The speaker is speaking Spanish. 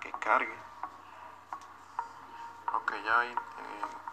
que cargue. Ok ya ahí eh,